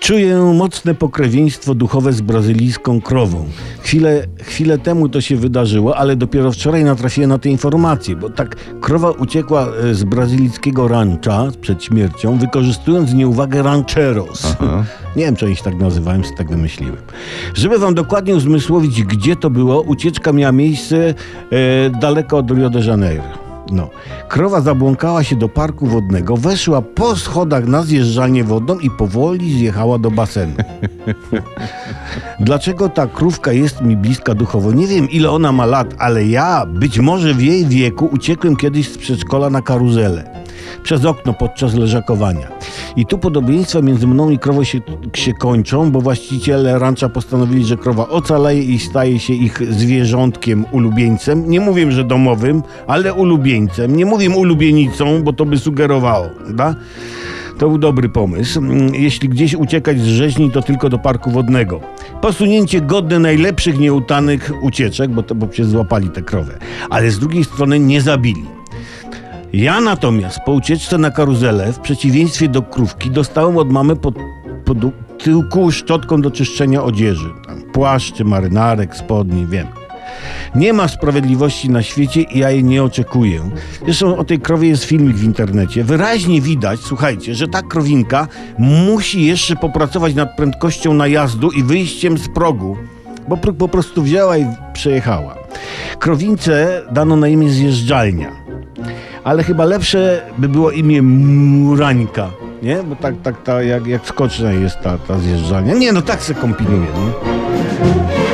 Czuję mocne pokrewieństwo duchowe z brazylijską krową. Chwilę, chwilę temu to się wydarzyło, ale dopiero wczoraj natrafiłem na te informacje, bo tak krowa uciekła e, z brazylijskiego rancha przed śmiercią, wykorzystując nieuwagę rancheros. Nie wiem, czy oni się tak sobie tak wymyśliłem. Żeby wam dokładnie uzmysłowić, gdzie to było, ucieczka miała miejsce e, daleko od Rio de Janeiro. No. Krowa zabłąkała się do parku wodnego, weszła po schodach na zjeżdżalnię wodną i powoli zjechała do basenu. Dlaczego ta krówka jest mi bliska duchowo? Nie wiem, ile ona ma lat, ale ja, być może w jej wieku, uciekłem kiedyś z przedszkola na karuzelę. Przez okno podczas leżakowania. I tu podobieństwa między mną i krową się, się kończą, bo właściciele rancza postanowili, że krowa ocaleje i staje się ich zwierzątkiem, ulubieńcem. Nie mówię, że domowym, ale ulubieńcem. Nie mówię ulubienicą, bo to by sugerowało, da? To był dobry pomysł. Jeśli gdzieś uciekać z rzeźni, to tylko do parku wodnego. Posunięcie godne najlepszych nieutanych ucieczek, bo, to, bo przecież złapali tę krowę. Ale z drugiej strony nie zabili. Ja natomiast po ucieczce na karuzelę, w przeciwieństwie do krówki, dostałem od mamy pod, pod tyłku szczotką do czyszczenia odzieży. Tam płaszczy, marynarek, spodni, wiem. Nie ma sprawiedliwości na świecie i ja jej nie oczekuję. Zresztą o tej krowie jest filmik w internecie. Wyraźnie widać, słuchajcie, że ta krowinka musi jeszcze popracować nad prędkością najazdu i wyjściem z progu, bo pr- po prostu wzięła i przejechała. Krowince dano na imię zjeżdżalnia ale chyba lepsze by było imię Murańka, nie? Bo tak, tak ta, jak, jak skoczna jest ta, ta zjeżdżalnia. Nie, no tak se kompinuję, nie?